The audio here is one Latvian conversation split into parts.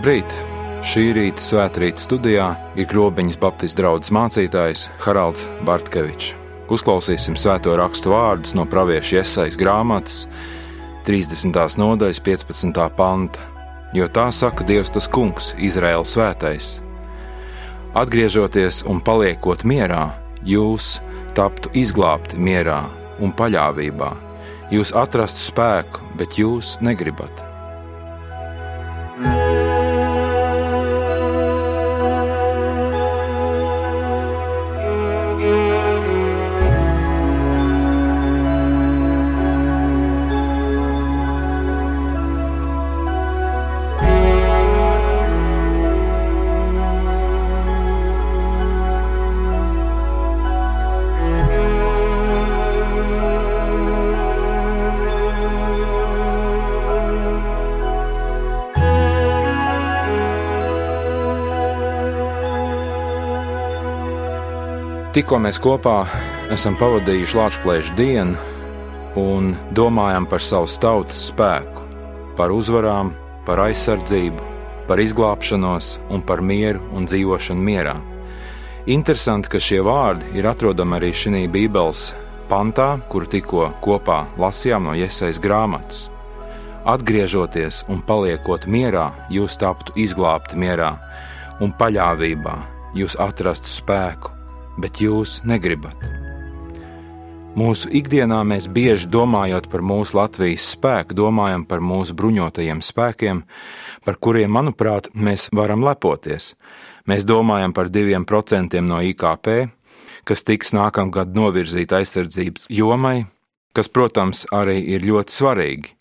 Labrīt! Šī rīta svētkrītas studijā ir Grobiņas Baptistu draugs mācītājs Haralds Bartkevičs. Uzklausīsim svēto rakstu vārdus no pravieša iesaistas grāmatas, 30. nodaļas, 15. panta. Jo tā saka Dievs, tas Kungs, Izraēlas svētais. Atgriežoties un paliekot mierā, jūs taptu izglābti mierā un paļāvībā. Jūs atrastu spēku, bet jūs negribat. Tikko mēs kopā esam pavadījuši Latvijas dienu un domājam par savas tautas spēku, par uzvarām, par aizsardzību, par izglābšanos un par mieru un dzīvošanu mierā. Interesanti, ka šie vārdi ir atrodami arī šajā Bībeles pantā, kuru tikko kopā lasījām no iesaistas grāmatas. Atgriežoties un paliekot mierā, jūs taptu izglābti mierā, un paļāvībā jūs atrastu spēku bet jūs negribat. Mūsu ikdienā mēs bieži domājot par mūsu Latvijas spēku, domājam par mūsu bruņotajiem spēkiem, par kuriem, manuprāt, mēs varam lepoties. Mēs domājam par diviem procentiem no IKP, kas tiks nākamgad novirzīta aizsardzības jomai, kas, protams, arī ir ļoti svarīgi.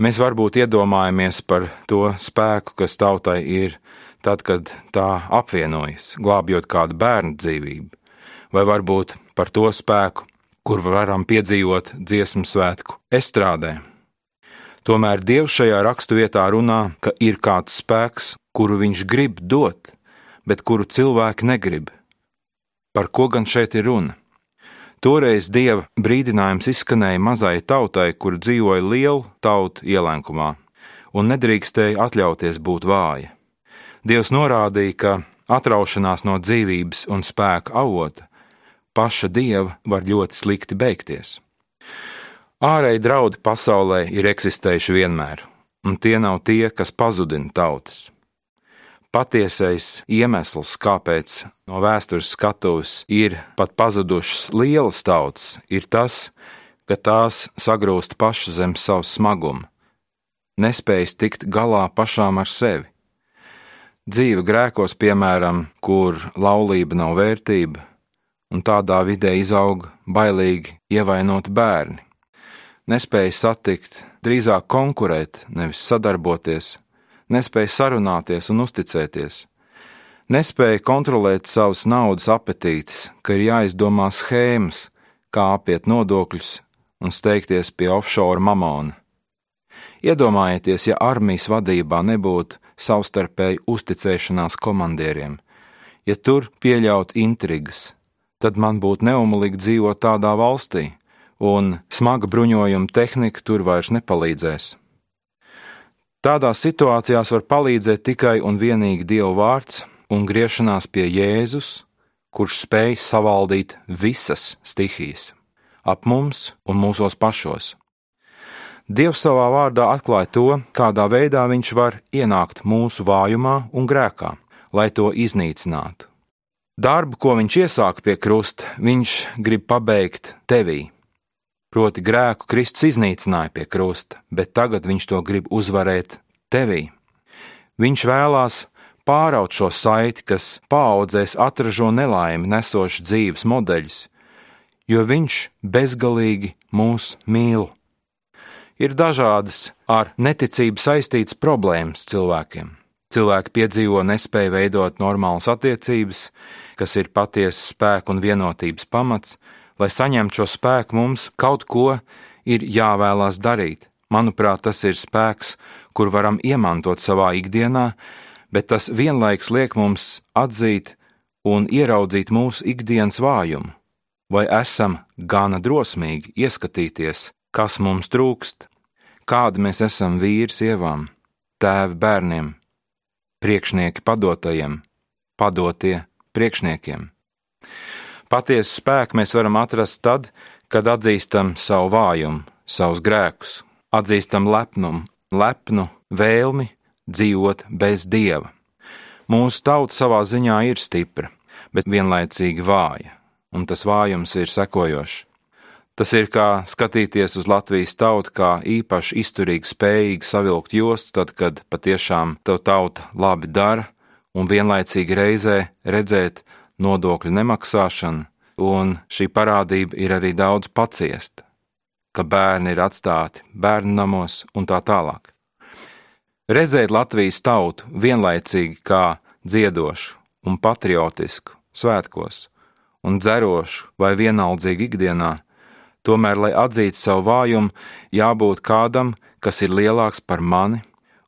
Mēs varbūt iedomājamies par to spēku, kas tautai ir tad, kad tā apvienojas, glābjot kādu bērnu dzīvību, vai varbūt par to spēku, kur varam piedzīvot dziesmu svētku estrādē. Tomēr Dievs šajā raksturvietā runā, ka ir kāds spēks, kuru viņš grib dot, bet kuru cilvēki negrib. Par ko gan šeit ir runa? Toreiz dieva brīdinājums izskanēja mazai tautai, kur dzīvoja liela tauta ielenkumā, un nedrīkstēja atļauties būt vāja. Dievs norādīja, ka atraušanās no dzīvības un spēka avota paša dieva var ļoti slikti beigties. Ārēji draudi pasaulē ir eksistējuši vienmēr, un tie nav tie, kas pazudina tautas. Patiesais iemesls, kāpēc no vēstures skatuves ir pat pazudušas lielas tautas, ir tas, ka tās sagrūst pašas zem savu smagumu, nespējas tikt galā pašām ar sevi. Dzīve grēkos, piemēram, kur laulība nav vērtība, un tādā vidē izaug bailīgi ievainoti bērni. Nespēja satikt, drīzāk konkurēt, nevis sadarboties, nespēja sarunāties un uzticēties, nespēja kontrolēt savas naudas apetītes, ka ir jāizdomā schēmas, kā apiet nodokļus un steigties pie offshore mamona. Iedomājieties, ja armijas vadībā nebūtu savstarpēji uzticēšanās komandieriem. Ja tur pieļaut intrigas, tad man būtu neumolīgi dzīvot tādā valstī, un smaga bruņojuma tehnika tur vairs nepalīdzēs. Tādās situācijās var palīdzēt tikai un vienīgi Dieva vārds un griešanās pie Jēzus, kurš spēj savaldīt visas stihijas ap mums un mūsos pašos. Dievs savā vārdā atklāja to, kādā veidā viņš var ienākt mūsu vājumā un grēkā, lai to iznīcinātu. Darbu, ko viņš iesāka pie krusta, viņš grib pabeigt tevī. Proti, grēku Kristus iznīcināja pie krusta, bet tagad viņš to grib uzvarēt tevī. Viņš vēlās pāraut šo saiti, kas paudzēs atražo nelaimi nesošu dzīves modeļus, jo viņš bezgalīgi mūs mīl ir dažādas ar neticību saistītas problēmas cilvēkiem. Cilvēki piedzīvo nespēju veidot normālas attiecības, kas ir patiesa spēka un vienotības pamats. Lai saņemtu šo spēku, mums kaut ko ir jāvēlās darīt. Manuprāt, tas ir spēks, kur varam izmantot savā ikdienā, bet tas vienlaikus liek mums atzīt un ieraudzīt mūsu ikdienas vājumu. Vai esam gana drosmīgi ieskatīties, kas mums trūkst, kādi mēs esam vīri, sievām, tēvi bērniem, priekšnieki padotajiem, padotie priekšniekiem. Patiesu spēku mēs varam atrast tad, kad atzīstam savu vājumu, savus grēkus, atzīstam lepnumu, lepnu vēlmi dzīvot bez dieva. Mūsu tauta savā ziņā ir stipra, bet vienlaicīgi vāja, un tas vājums ir sekojošs. Tas ir kā skatīties uz Latvijas tautu, kā īpaši izturīgi spējīgi savilkt jostu, tad, kad patiešām tev tauta labi dara, un vienlaicīgi reizē redzēt nodokļu nemaksāšanu, un šī parādība ir arī daudz paciesta, ka bērni ir atstāti bērnu namos un tā tālāk. Redzēt Latvijas tautu vienlaicīgi kā dziedošu un patriotisku svētkos, un dzerošu vai vienaldzīgu ikdienā, Tomēr, lai atzītu savu vājumu, jābūt kādam, kas ir lielāks par mani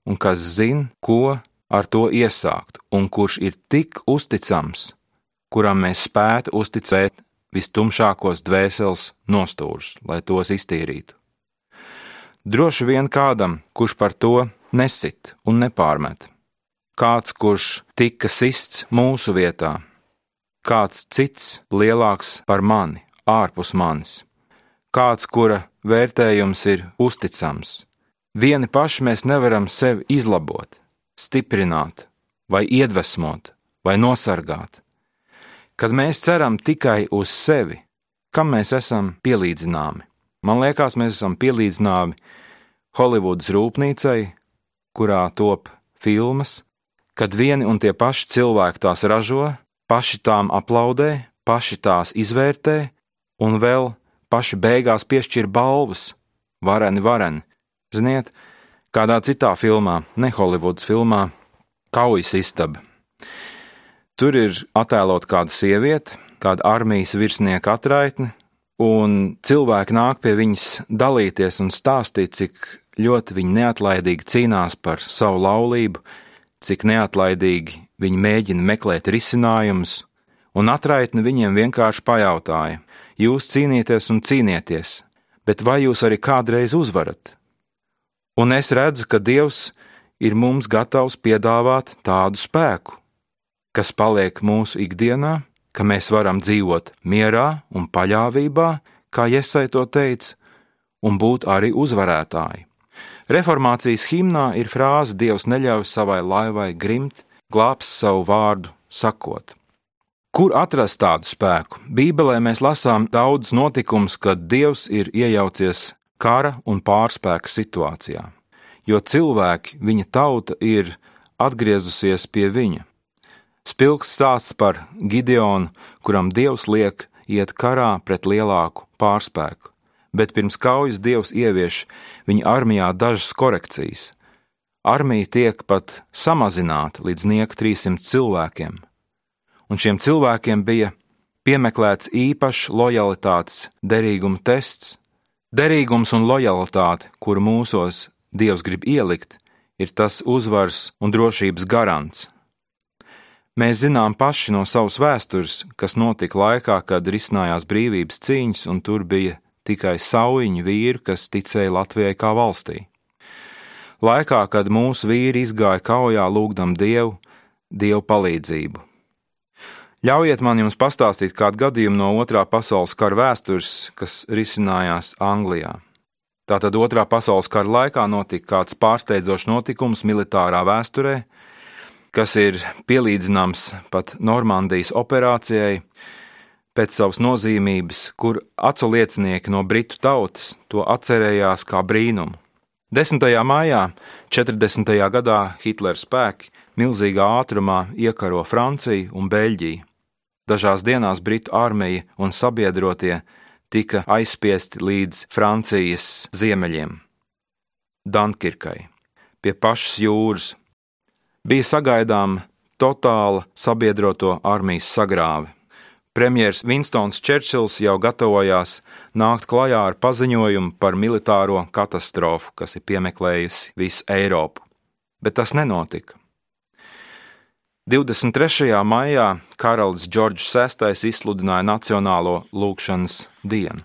un kas zina, ko ar to iesākt, un kurš ir tik uzticams, kuram mēs spētu uzticēt vistumšākos dvēseles nostūrus, lai tos iztīrītu. Droši vien kādam, kurš par to nesit un nepārmet, kāds, kurš tika sists mūsu vietā, kāds cits lielāks par mani, ārpus manis kāds, kura vērtējums ir uzticams. Vieni paši mēs nevaram sevi izlabot, stiprināt, vai iedvesmot, vai nosargāt. Kad mēs ceram tikai uz sevi, kam mēs esam pielīdzināmi? Man liekas, mēs esam pielīdzināmi Holivudas rūpnīcai, kurā top filmas, kad vieni un tie paši cilvēki tās ražo, paši tām aplaudē, paši tās izvērtē un vēl paši beigās piešķir balvas. Vareni, vareni. Ziniet, kādā citā filmā, ne Holivudas filmā, Kaujas istaba. Tur ir attēlot kāda sieviete, kāda armijas virsnieka atraitne, un cilvēki nāk pie viņas dalīties un stāstīt, cik ļoti viņi neatlaidīgi cīnās par savu laulību, cik neatlaidīgi viņi mēģina meklēt risinājumus, un atraitne viņiem vienkārši pajautāja: Jūs cīnieties un cīnieties, bet vai jūs arī kādreiz uzvarat? Un es redzu, ka Dievs ir mums gatavs piedāvāt tādu spēku, kas paliek mūsu ikdienā, ka mēs varam dzīvot mierā un paļāvībā, kā Iesai to teica, un būt arī uzvarētāji. Reformācijas himnā ir frāze: Dievs neļauj savai laivai grimt, glābs savu vārdu sakot. Kur atrast tādu spēku? Bībelē mēs lasām daudz notikumus, kad Dievs ir iejaucies kara un pārspēka situācijā, jo cilvēki, viņa tauta ir atgriezusies pie viņa. Spilgs stāsts par Gideonu, kuram Dievs liek iet karā pret lielāku pārspēku, bet pirms kaujas Dievs ievieš viņa armijā dažas korekcijas. Armija tiek pat samazināta līdz nieka 300 cilvēkiem un šiem cilvēkiem bija piemeklēts īpašs lojalitātes derīguma tests. Derīgums un lojalitāte, kuru mūsos Dievs grib ielikt, ir tas uzvaras un drošības garants. Mēs zinām paši no savas vēstures, kas notika laikā, kad risinājās brīvības cīņas, un tur bija tikai saujiņu vīri, kas ticēja Latvijai kā valstī. Laikā, kad mūsu vīri izgāja kaujā, lūgdam Dievu, Dievu palīdzību. Ļaujiet man jums pastāstīt kādu gadījumu no Otrā pasaules kara vēstures, kas risinājās Anglijā. Tātad Otrā pasaules kara laikā notika kāds pārsteidzošs notikums militārā vēsturē, kas ir pielīdzināms pat Normandijas operācijai, pēc savas nozīmības, kur acu liecinieki no britu tautas to atcerējās kā brīnumu. 10. maijā 40. gadā Hitlera spēki milzīgā ātrumā iekaro Franciju un Beļģiju. Dažās dienās Britu armija un sabiedrotie tika aizspiesti līdz Francijas ziemeļiem, Dunkirkai, pie pašas jūras. Bija sagaidām totāla sabiedroto armijas sagrāve. Premjerministrs Vinstons Čerčils jau gatavojās nākt klajā ar paziņojumu par militāro katastrofu, kas ir piemeklējusi visu Eiropu, bet tas nenotika. 23. maijā karalis Džordžs VI izsludināja Nacionālo lūgšanas dienu.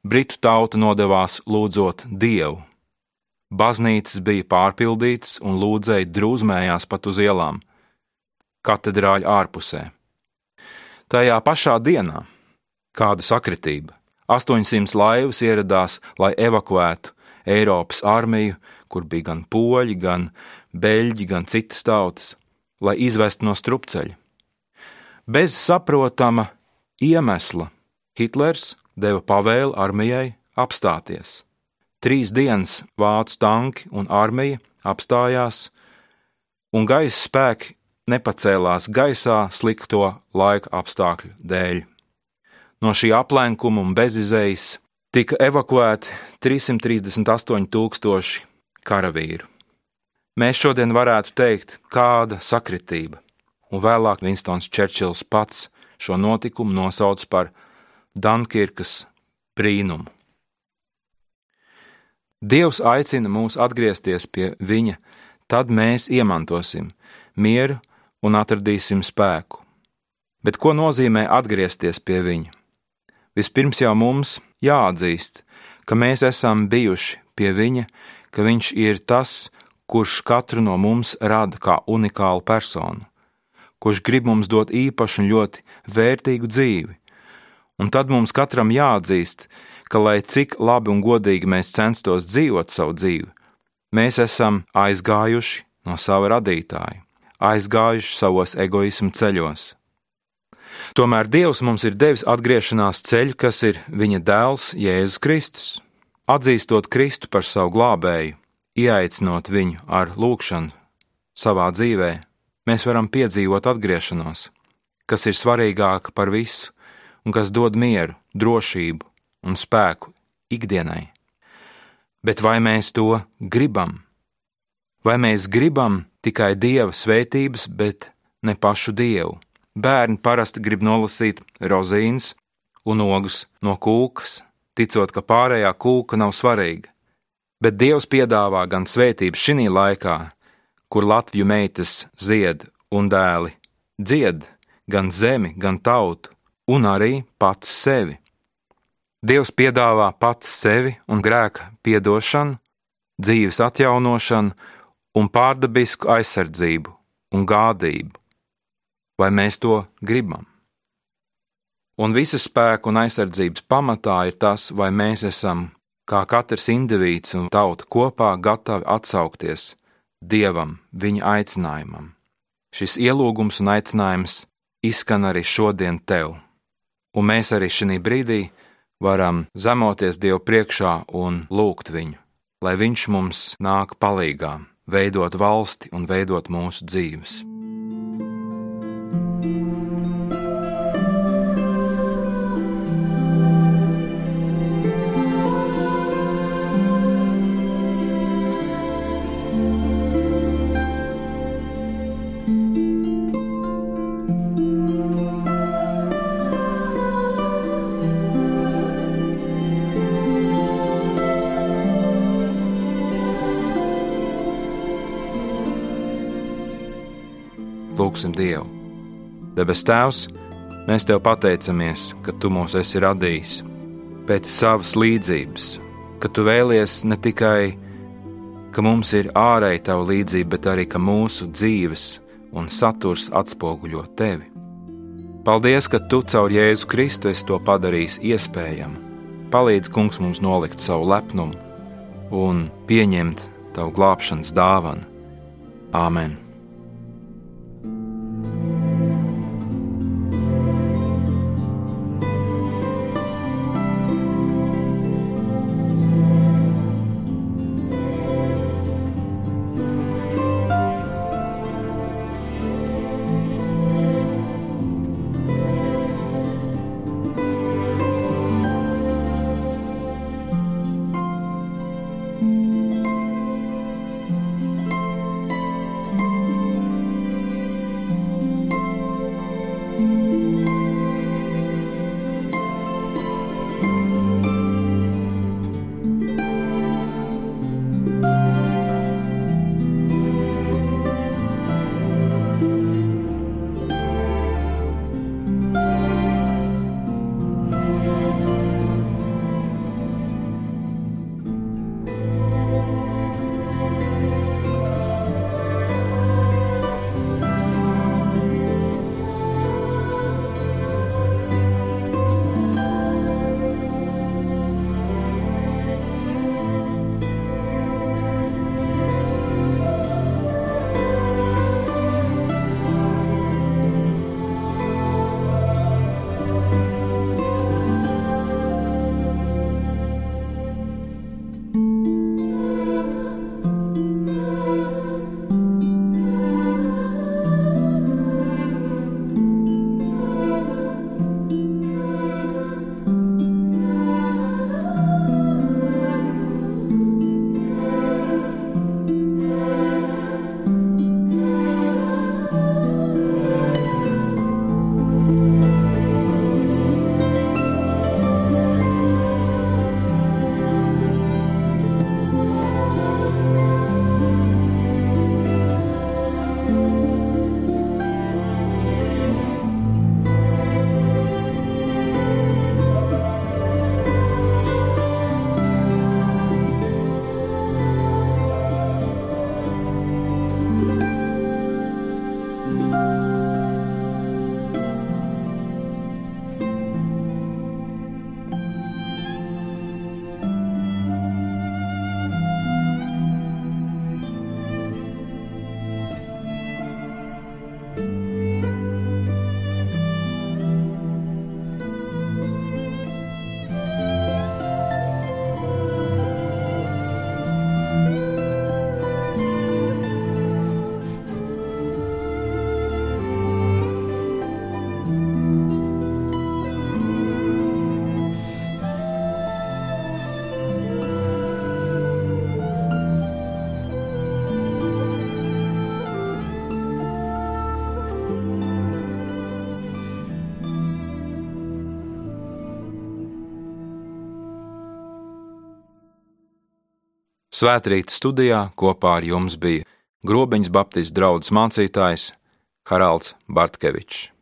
Britu tauta nodevās lūdzot Dievu. baznīcas bija pārpildītas un lūdzēji drūzmējās pat uz ielām, katedrāļa ārpusē. Tajā pašā dienā, kāda sakritība, 800 laivas ieradās, lai evakuētu Eiropas armiju, kur bija gan poļi, gan beļģi, gan citas tautas, lai izvestu no strupceļa. Bez saprotama iemesla Hitlers deva pavēli armijai apstāties. Trīs dienas vācu tanki un armija apstājās, un gaisa spēki nepacēlās gaisā slikto laika apstākļu dēļ. No šī aplenkuma un bezizējas tika evakuēti 338 tūkstoši karavīru. Mēs šodien varētu teikt, kāda sakritība, un vēlāk Vinstons Čerčils pats šo notikumu nosauc par Dunkirkas brīnumu. Dievs aicina mūs atgriezties pie Viņa, tad mēs iemantosim mieru un atradīsim spēku. Bet ko nozīmē atgriezties pie Viņa? Vispirms jau mums jāatzīst, ka mēs esam bijuši pie Viņa, ka Viņš ir tas, kurš katru no mums rada kā unikālu personu, kurš grib mums dot īpašu un ļoti vērtīgu dzīvi. Un tad mums katram jāatzīst, ka, lai cik labi un godīgi mēs censtos dzīvot savu dzīvi, mēs esam aizgājuši no sava radītāja, aizgājuši savos egoismu ceļos. Tomēr Dievs mums ir devis atgriešanās ceļu, kas ir Viņa dēls Jēzus Kristus. Atzīstot Kristu par savu glābēju, ieaicinot viņu ar lūgšanu savā dzīvē, mēs varam piedzīvot atgriešanos, kas ir svarīgāka par visu un kas dod mieru, drošību un spēku ikdienai. Bet vai mēs to gribam? Vai mēs gribam tikai dieva svētības, bet ne pašu dievu? Bērni parasti grib nolasīt rozīnes un ogus no kūkas, ticot, ka pārējā kūka nav svarīga. Bet Dievs piedāvā gan svētības šī laikā, kur Latviju meitas zied un dēli dzied gan zemi, gan tautu, un arī pats sevi. Dievs piedāvā pats sevi un grēka piedošanu, dzīves atjaunošanu un pārdabisku aizsardzību un gādību. Vai mēs to gribam? Un visa spēka un aizsardzības pamatā ir tas, vai mēs esam, kā katrs indivīds un tauta kopā, gatavi atsaukties Dievam, viņa aicinājumam. Šis ielūgums un aicinājums izskan arī šodien tev, un mēs arī šī brīdī varam zemoties Dievu priekšā un lūgt viņu, lai Viņš mums nāk palīdzīgā, veidot valsti un veidot mūsu dzīves. lūgsim Dievu. Debes Tēvs, mēs Tev pateicamies, ka Tu mūs esi radījis pēc savas līdzības, ka Tu vēlies ne tikai, ka mums ir ārēji Tava līdzība, bet arī, ka mūsu dzīves un saturs atspoguļo Tevi. Paldies, ka Tu caur Jēzu Kristu esi to padarījis iespējamu. Palīdz, Kungs, mums nolikt savu lepnumu un pieņemt Tavu glābšanas dāvanu. Āmen! Svētrīt studijā kopā ar jums bija Grobiņas Baptistu draugs mācītājs Haralds Bartkevičs.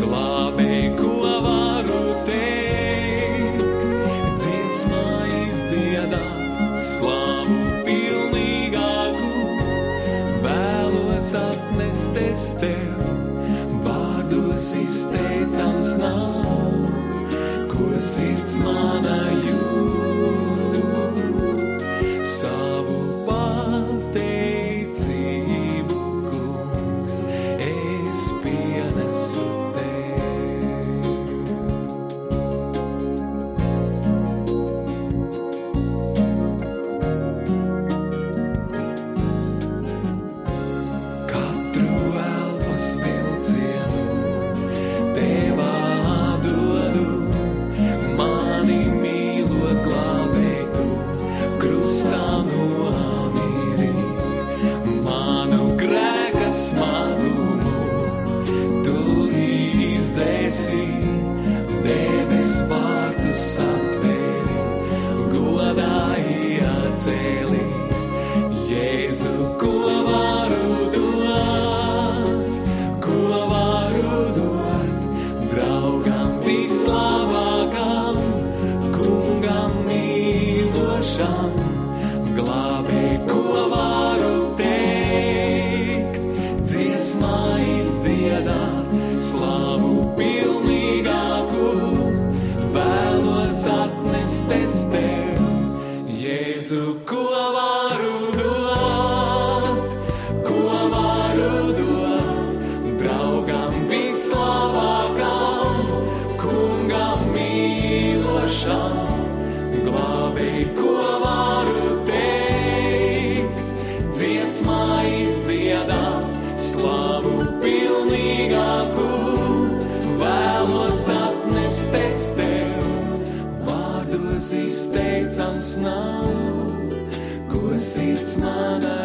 Glad slavu pilnīgāku, vēlos atnest es tev, Jēzu, ko vēl. It's man